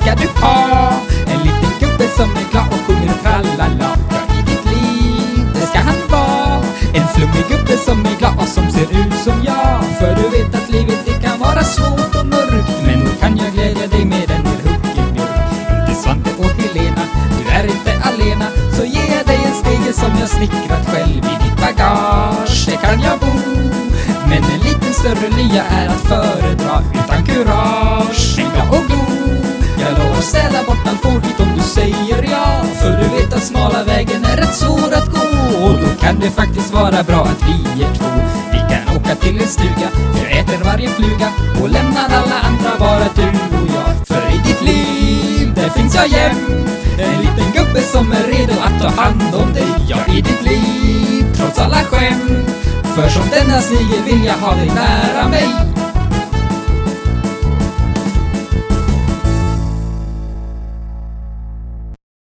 ska du ha. En liten gubbe som är glad och sjunger tralala Ja, i ditt liv, det ska han vara. En flummig gubbe som är glad och som ser ut som jag. För du vet att livet det kan vara svårt och mörkt. Men nu kan jag glädja dig med en del huckebjörk Inte Svante och Helena, du är inte alena. Så ger jag dig en stege som jag snickrat själv i ditt bagage. Det kan jag bo. Men en liten större lya är att föredra. Bort hit om du säger ja För du vet att smala vägen är rätt svår att gå. Och då kan det faktiskt vara bra att vi är två. Vi kan åka till en stuga, jag äter varje fluga Och lämnar alla andra bara du och jag. För i ditt liv, där finns jag jämt. En liten gubbe som är redo att ta hand om dig. Ja, i ditt liv, trots alla skämt. För som denna snigel vill jag ha dig nära mig.